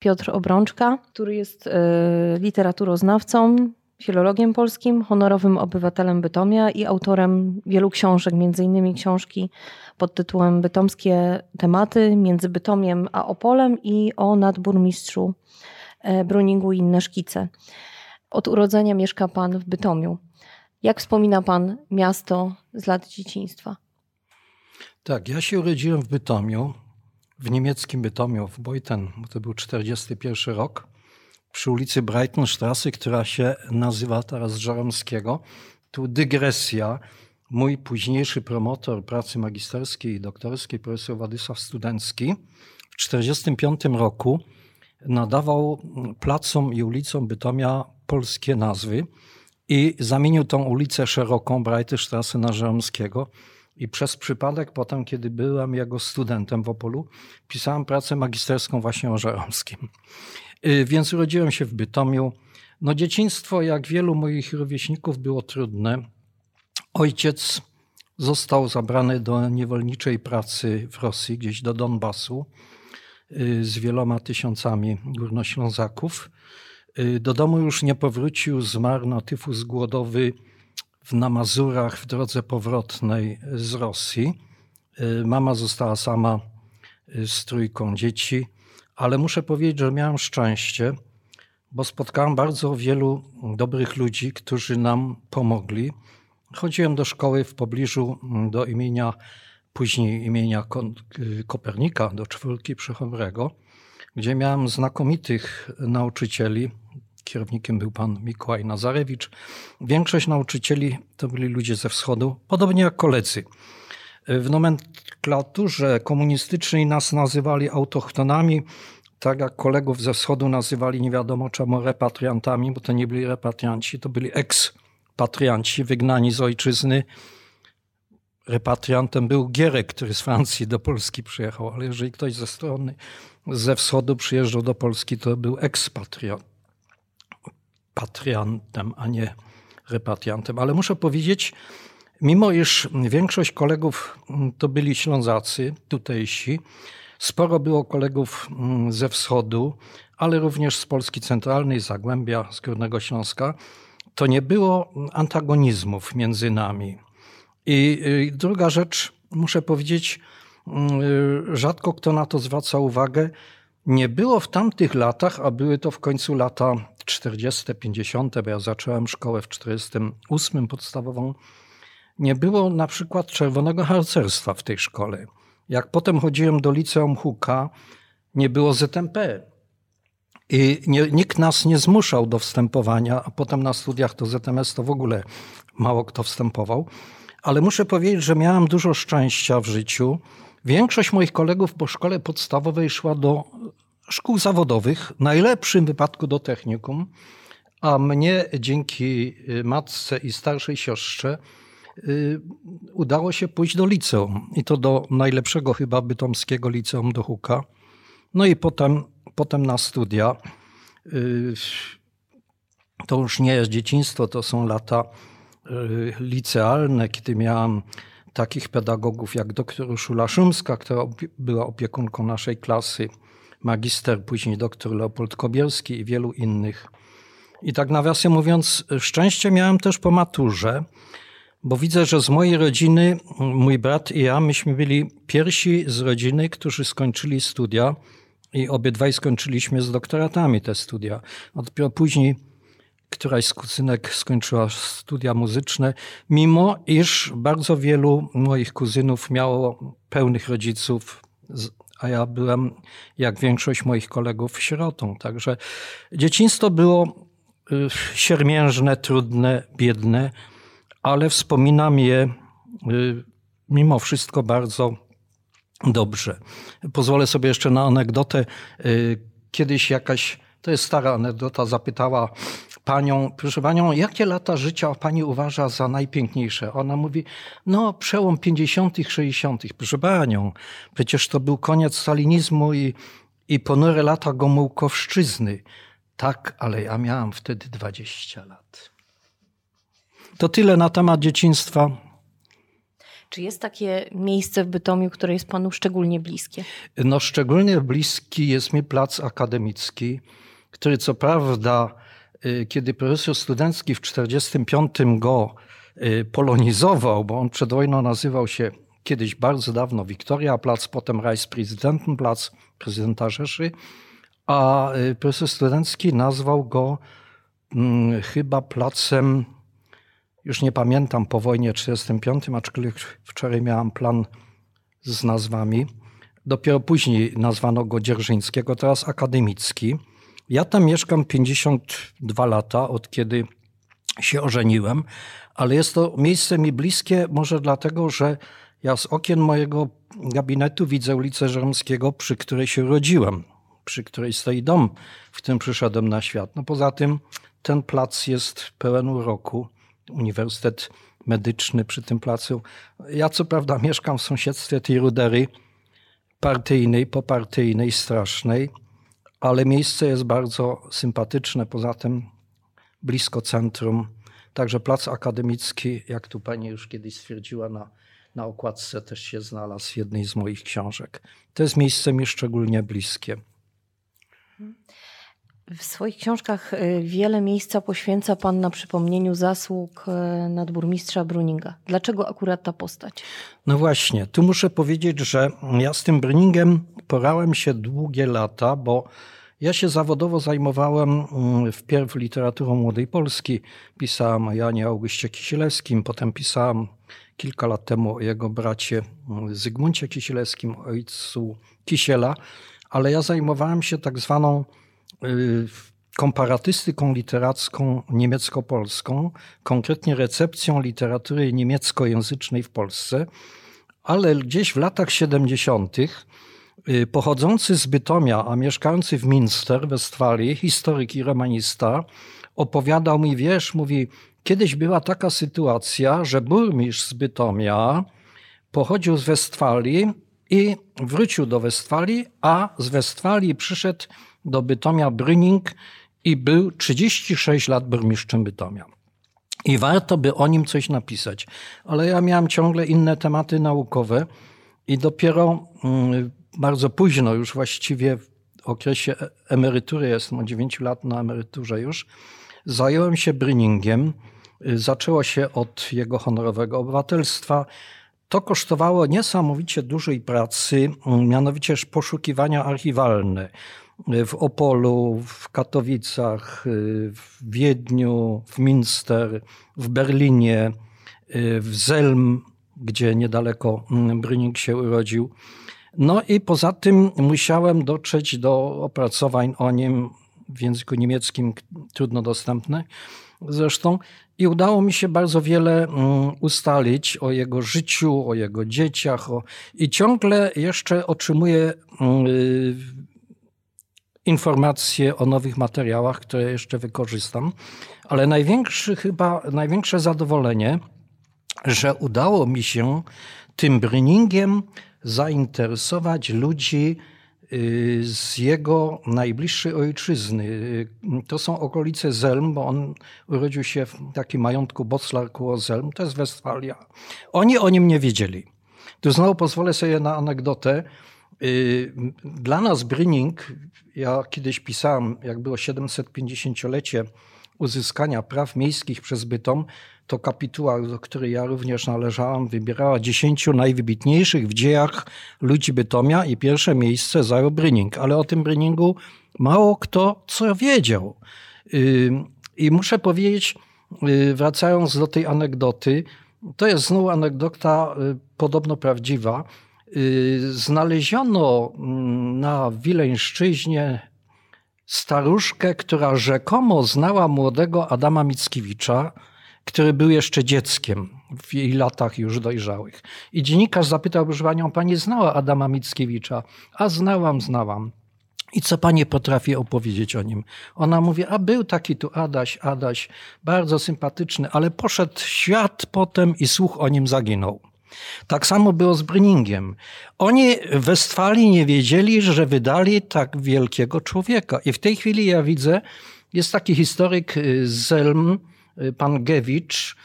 Piotr Obrączka, który jest y, literaturoznawcą, filologiem polskim, honorowym obywatelem Bytomia i autorem wielu książek, innymi książki pod tytułem Bytomskie tematy między Bytomiem a Opolem i o nadburmistrzu e, Bruningu i inne szkice. Od urodzenia mieszka pan w Bytomiu. Jak wspomina pan miasto z lat dzieciństwa? Tak, ja się urodziłem w Bytomiu, w niemieckim Bytomiu, w Beuthen, to był 41 rok, przy ulicy Breitenstrasse, która się nazywa teraz Żaromskiego. Tu dygresja. Mój późniejszy promotor pracy magisterskiej i doktorskiej, profesor Władysław Studencki, w 1945 roku nadawał placom i ulicom Bytomia polskie nazwy i zamienił tą ulicę szeroką, Breitenstrasse, na Żeromskiego. I przez przypadek potem, kiedy byłem jego studentem w Opolu, pisałem pracę magisterską właśnie o Żeromskim. Y, więc urodziłem się w Bytomiu. No dzieciństwo, jak wielu moich rówieśników, było trudne. Ojciec został zabrany do niewolniczej pracy w Rosji, gdzieś do Donbasu, y, z wieloma tysiącami górnoślązaków. Y, do domu już nie powrócił, zmarł na tyfus głodowy na Mazurach w drodze powrotnej z Rosji. Mama została sama z trójką dzieci ale muszę powiedzieć, że miałem szczęście, bo spotkałem bardzo wielu dobrych ludzi, którzy nam pomogli. Chodziłem do szkoły w pobliżu do imienia, później imienia Kopernika, do czwórki Przychobrego, gdzie miałem znakomitych nauczycieli. Kierownikiem był pan Mikołaj Nazarewicz. Większość nauczycieli to byli ludzie ze wschodu, podobnie jak koledzy. W nomenklaturze komunistycznej nas nazywali autochtonami, tak jak kolegów ze wschodu nazywali nie wiadomo czemu repatriantami, bo to nie byli repatrianci, to byli ekspatrianci wygnani z ojczyzny. Repatriantem był Gierek, który z Francji do Polski przyjechał, ale jeżeli ktoś ze strony ze wschodu przyjeżdżał do Polski, to był ekspatriantem, a nie repatriantem. Ale muszę powiedzieć, Mimo iż większość kolegów mm, to byli Ślązacy, tutejsi, sporo było kolegów mm, ze wschodu, ale również z Polski Centralnej, Zagłębia, z Górnego Śląska, to nie było antagonizmów między nami. I druga rzecz, muszę powiedzieć, mm, rzadko kto na to zwraca uwagę, nie było w tamtych latach, a były to w końcu lata 40., 50., bo ja zacząłem szkołę w 48 podstawową, nie było na przykład czerwonego harcerstwa w tej szkole. Jak potem chodziłem do liceum Huka, nie było ZMP. I nie, nikt nas nie zmuszał do wstępowania, a potem na studiach to ZMS to w ogóle mało kto wstępował. Ale muszę powiedzieć, że miałem dużo szczęścia w życiu. Większość moich kolegów po szkole podstawowej szła do szkół zawodowych, w najlepszym wypadku do technikum, a mnie dzięki matce i starszej siostrze Y, udało się pójść do liceum. I to do najlepszego chyba bytomskiego liceum do Huka. No i potem, potem na studia. Y, to już nie jest dzieciństwo, to są lata y, licealne, kiedy miałam takich pedagogów jak doktor Urszula Szumska, która była opiekunką naszej klasy, magister, później doktor Leopold Kobierski i wielu innych. I tak nawiasem mówiąc, szczęście miałem też po maturze, bo widzę, że z mojej rodziny, mój brat i ja, myśmy byli pierwsi z rodziny, którzy skończyli studia i obydwaj skończyliśmy z doktoratami te studia. A dopiero później któraś z kuzynek skończyła studia muzyczne, mimo iż bardzo wielu moich kuzynów miało pełnych rodziców, a ja byłem, jak większość moich kolegów, sierotą. Także dzieciństwo było y, siermiężne, trudne, biedne, ale wspominam je y, mimo wszystko bardzo dobrze. Pozwolę sobie jeszcze na anegdotę. Y, kiedyś jakaś, to jest stara anegdota, zapytała panią, proszę panią, jakie lata życia pani uważa za najpiękniejsze? Ona mówi, no przełom 50., 60. Proszę panią, przecież to był koniec stalinizmu i, i ponure lata Gomułkowszczyzny. Tak, ale ja miałam wtedy 20 lat. To tyle na temat dzieciństwa. Czy jest takie miejsce w Bytomiu, które jest panu szczególnie bliskie? No szczególnie bliski jest mi plac akademicki, który co prawda, kiedy profesor studencki w 1945 go y, polonizował, bo on przed wojną nazywał się kiedyś bardzo dawno Wiktoria Plac, potem Reichspräsidentenplatz, prezydenta Rzeszy, a y, profesor studencki nazwał go hmm, chyba placem, już nie pamiętam, po wojnie 1945, aczkolwiek wczoraj miałam plan z nazwami. Dopiero później nazwano go Dzierżyńskiego, teraz akademicki. Ja tam mieszkam 52 lata, od kiedy się ożeniłem, ale jest to miejsce mi bliskie, może dlatego, że ja z okien mojego gabinetu widzę ulicę Żeromskiego, przy której się urodziłem, przy której stoi dom, w którym przyszedłem na świat. No poza tym ten plac jest pełen uroku. Uniwersytet Medyczny przy tym placu. Ja co prawda mieszkam w sąsiedztwie tej rudery partyjnej, popartyjnej, strasznej, ale miejsce jest bardzo sympatyczne. Poza tym blisko centrum. Także plac akademicki, jak tu pani już kiedyś stwierdziła na na okładce też się znalazł w jednej z moich książek. To jest miejsce mi szczególnie bliskie. W swoich książkach y, wiele miejsca poświęca Pan na przypomnieniu zasług y, nadburmistrza Bruninga. Dlaczego akurat ta postać? No właśnie, tu muszę powiedzieć, że ja z tym Bruningiem porałem się długie lata, bo ja się zawodowo zajmowałem mm, wpierw literaturą Młodej Polski. Pisałem o Janie Augustie Kisielewskim, potem pisałem kilka lat temu o jego bracie mm, Zygmuncie Kisielewskim, ojcu Kisiela, ale ja zajmowałem się tak zwaną komparatystyką literacką niemiecko-polską, konkretnie recepcją literatury niemieckojęzycznej w Polsce, ale gdzieś w latach 70. Y, pochodzący z Bytomia, a mieszkający w Minster, Westfalii, historyk i romanista, opowiadał mi, wiesz, mówi, Kiedyś była taka sytuacja, że burmistrz z Bytomia pochodził z Westfalii i wrócił do Westfalii, a z Westfalii przyszedł do Bytomia Brüning i był 36 lat burmistrzem Bytomia. I warto by o nim coś napisać. Ale ja miałem ciągle inne tematy naukowe i dopiero mm, bardzo późno, już właściwie w okresie emerytury, jestem od 9 lat na emeryturze już, zająłem się Bryningiem. Zaczęło się od jego honorowego obywatelstwa. To kosztowało niesamowicie dużej pracy, mianowicie poszukiwania archiwalne w Opolu, w Katowicach, w Wiedniu, w Minster, w Berlinie, w Zelm, gdzie niedaleko Brynik się urodził. No i poza tym musiałem dotrzeć do opracowań o nim w języku niemieckim, trudno dostępne zresztą, i udało mi się bardzo wiele mm, ustalić o jego życiu, o jego dzieciach. O... I ciągle jeszcze otrzymuję mm, y, informacje o nowych materiałach, które jeszcze wykorzystam. Ale największy chyba, największe zadowolenie, że udało mi się tym bryningiem zainteresować ludzi Y, z jego najbliższej ojczyzny. Y, to są okolice Zelm, bo on urodził się w takim majątku Boclar koło Zelm, to jest Westfalia. Oni o nim nie wiedzieli. Tu znowu pozwolę sobie na anegdotę. Dla nas Bryning, ja kiedyś pisałem, jak było 750-lecie uzyskania praw miejskich przez Bytom, to kapituła, do której ja również należałam, wybierała dziesięciu najwybitniejszych w dziejach ludzi Bytomia i pierwsze miejsce zajął Bryning. Ale o tym Bryningu mało kto co wiedział. I muszę powiedzieć, wracając do tej anegdoty, to jest znowu anegdota y, podobno prawdziwa. Y, znaleziono mm, na Wileńszczyźnie staruszkę, która rzekomo znała młodego Adama Mickiewicza, który był jeszcze dzieckiem w jej latach już dojrzałych. I dziennikarz zapytał, panią, pani znała Adama Mickiewicza? A znałam, znałam. I co pani potrafi opowiedzieć o nim? Ona mówi, a był taki tu Adaś, Adaś, bardzo sympatyczny, ale poszedł świat potem i słuch o nim zaginął. Tak samo było z Bryningiem. Oni w Westfalii nie wiedzieli, że wydali tak wielkiego człowieka. I w tej chwili ja widzę, jest taki historyk z Zelm, Y, pan Gewicz,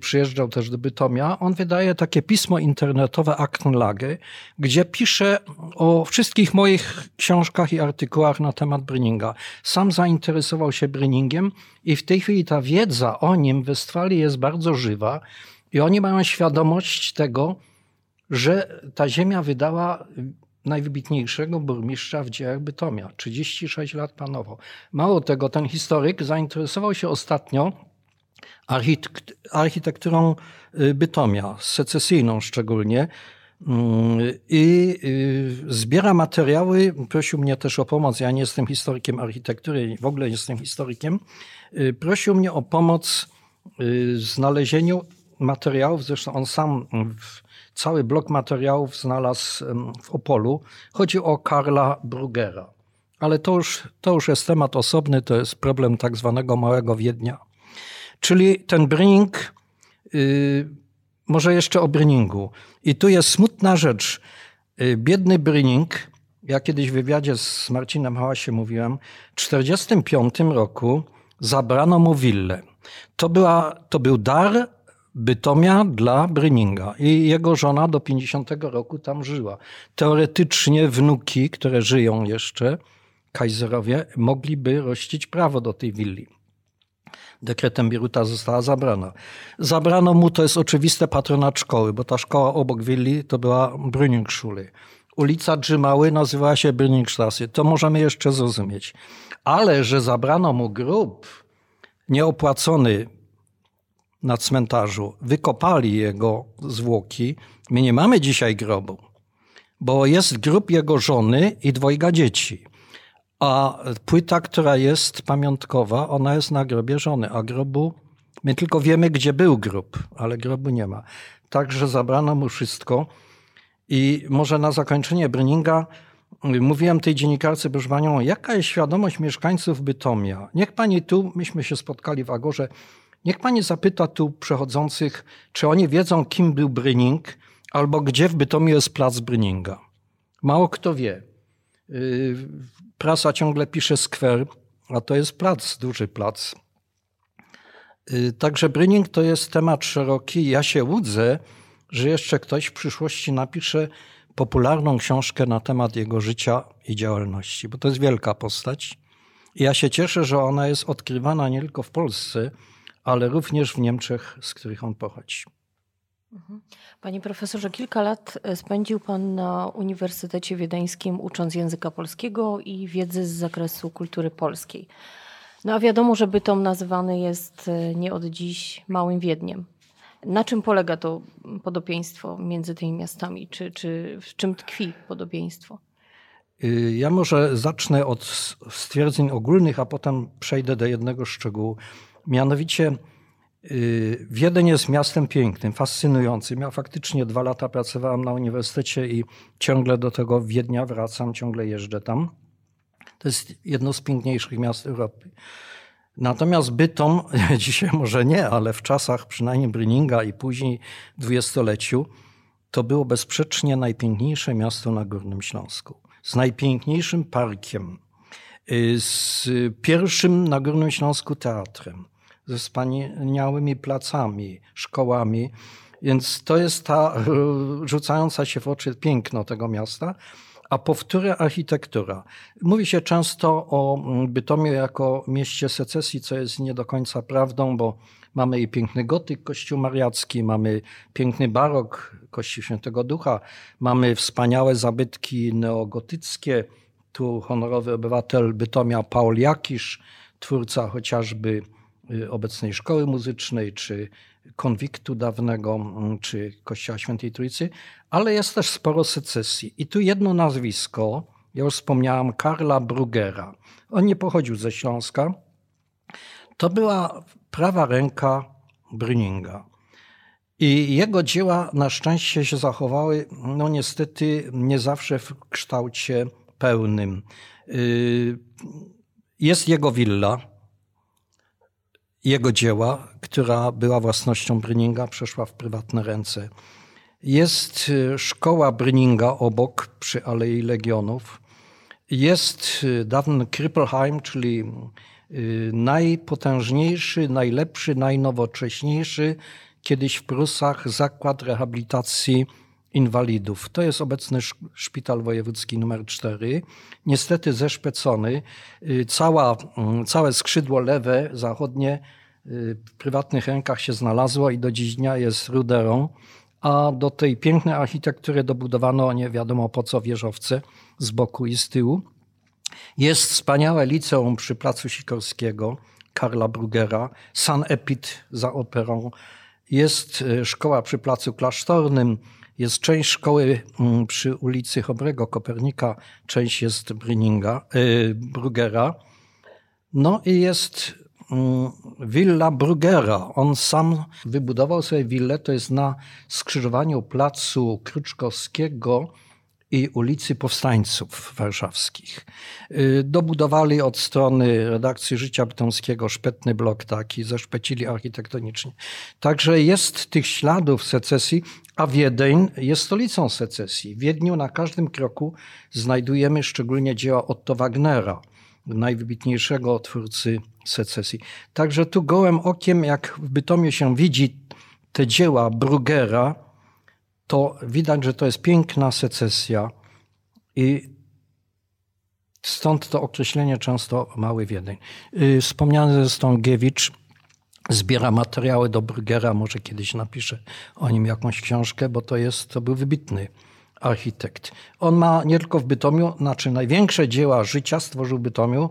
przyjeżdżał też do Bytomia, on wydaje takie pismo internetowe Aktenlage, gdzie pisze o wszystkich moich książkach i artykułach na temat Bryninga. Sam zainteresował się Bryningiem i w tej chwili ta wiedza o nim w Westfalii jest bardzo żywa i oni mają świadomość tego, że ta ziemia wydała najwybitniejszego burmistrza w dziełach Bytomia. 36 lat panował. Mało tego, ten historyk zainteresował się ostatnio architekturą y, Bytomia, secesyjną szczególnie. Mm, I y, zbiera materiały, prosił mnie też o pomoc. Ja nie jestem historykiem architektury, w ogóle nie jestem historykiem. Y, prosił mnie o pomoc w znalezieniu materiałów, zresztą on sam cały blok materiałów znalazł w Opolu. Chodzi o Karla Brugera. Ale to już, to już jest temat osobny, to jest problem tak zwanego Małego Wiednia. Czyli ten Bring, yy, może jeszcze o Brinningu. I tu jest smutna rzecz. Yy, biedny Brinning, ja kiedyś w wywiadzie z Marcinem Hałasie mówiłem, w 1945 roku zabrano mu willę. To, była, to był dar Bytomia dla Bryninga i jego żona do 50 roku tam żyła. Teoretycznie wnuki, które żyją jeszcze, kajzerowie, mogliby rościć prawo do tej willi. Dekretem Bieruta została zabrana. Zabrano mu, to jest oczywiste, patronat szkoły, bo ta szkoła obok willi to była Brünningsschule. Ulica Drzymały nazywała się Brünningsstraße. To możemy jeszcze zrozumieć. Ale, że zabrano mu grób nieopłacony na cmentarzu, wykopali jego zwłoki. My nie mamy dzisiaj grobu, bo jest grób jego żony i dwojga dzieci. A płyta, która jest pamiątkowa, ona jest na grobie żony, a grobu, my tylko wiemy, gdzie był grób, ale grobu nie ma. Także zabrano mu wszystko. I może na zakończenie Bryninga mówiłem tej dziennikarce, proszę panią, jaka jest świadomość mieszkańców Bytomia? Niech pani tu, myśmy się spotkali w Agorze, Niech pani zapyta tu przechodzących, czy oni wiedzą, kim był Bryning, albo gdzie w Bytomiu jest plac Bryninga. Mało kto wie. Y, prasa ciągle pisze skwer, a to jest plac, duży plac. Y, także Bryning to jest temat szeroki. Ja się łudzę, że jeszcze ktoś w przyszłości napisze popularną książkę na temat jego życia i działalności, bo to jest wielka postać. Ja się cieszę, że ona jest odkrywana nie tylko w Polsce, ale również w Niemczech, z których on pochodzi. Mhm. Panie profesorze, kilka lat e, spędził Pan na Uniwersytecie Wiedeńskim ucząc języka polskiego i wiedzy z zakresu kultury polskiej. No a wiadomo, że Bytom nazywany jest e, nie od dziś Małym Wiedniem. Na czym polega to podobieństwo między tymi miastami? Czy, czy w czym tkwi podobieństwo? Y, ja może zacznę od stwierdzeń ogólnych, a potem przejdę do jednego szczegółu. Mianowicie y, Wiedeń jest miastem pięknym, fascynującym. Ja faktycznie dwa lata pracowałem na uniwersytecie i ciągle do tego Wiednia wracam, ciągle jeżdżę tam. To jest jedno z piękniejszych miast Europy. Natomiast Bytom, dzisiaj może nie, ale w czasach przynajmniej Bryninga i później dwudziestoleciu, to było bezsprzecznie najpiękniejsze miasto na Górnym Śląsku. Z najpiękniejszym parkiem, y, z pierwszym na Górnym Śląsku teatrem, ze wspaniałymi placami, szkołami. Więc to jest ta rzucająca się w oczy piękno tego miasta. A powtórę architektura. Mówi się często o Bytomiu jako mieście secesji, co jest nie do końca prawdą, bo mamy i piękny gotyk, kościół mariacki, mamy piękny barok, kościół świętego ducha, mamy wspaniałe zabytki neogotyckie. Tu honorowy obywatel Bytomia Paul Jakisz, twórca chociażby obecnej szkoły muzycznej, czy konwiktu dawnego, mm, czy Kościoła Świętej Trójcy, ale jest też sporo secesji. I tu jedno nazwisko, ja już wspomniałam, Karla Brugera. On nie pochodził ze Śląska. To była prawa ręka Brüninga. I jego dzieła na szczęście się zachowały, no niestety nie zawsze w kształcie pełnym. Y, jest jego willa, jego dzieła, która była własnością Bryninga, przeszła w prywatne ręce. Jest y, szkoła Bryninga obok przy Alei Legionów. Jest y, dawny Krippelheim, czyli y, najpotężniejszy, najlepszy, najnowocześniejszy kiedyś w Prusach zakład rehabilitacji inwalidów. To jest obecny szpital wojewódzki numer 4. Niestety zeszpecony. Y, cała, mm, całe skrzydło lewe, zachodnie y, w prywatnych rękach się znalazło i do dziś dnia jest ruderą. A do tej pięknej architektury dobudowano nie wiadomo po co wieżowce z boku i z tyłu. Jest wspaniałe liceum przy placu Sikorskiego Karla Brugera, San Epit za operą. Jest y, szkoła przy placu Klasztornym, jest część szkoły mm, przy ulicy Chobrego Kopernika, część jest Bryninga, yy, Brugera. No i jest yy, willa Brugera. On sam wybudował sobie willę, to jest na skrzyżowaniu placu Kruczkowskiego i ulicy Powstańców Warszawskich. Y, dobudowali od strony redakcji Życia Bytomskiego szpetny blok taki, zeszpecili architektonicznie. Także jest tych śladów secesji, a Wiedeń jest stolicą secesji. W Wiedniu na każdym kroku znajdujemy szczególnie dzieła Otto Wagnera, najwybitniejszego twórcy secesji. Także tu gołym okiem, jak w Bytomie się widzi te dzieła Brugera, to widać, że to jest piękna secesja i stąd to określenie często mały Wiedeń. Y, wspomniany zresztą Giewicz zbiera materiały do Brugera, może kiedyś napisze o nim jakąś książkę, bo to jest, to był wybitny architekt. On ma nie tylko w Bytomiu, znaczy największe dzieła życia stworzył w Bytomiu,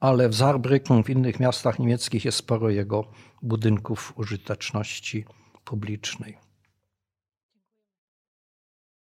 ale w Saarbrücken, w innych miastach niemieckich jest sporo jego budynków użyteczności publicznej.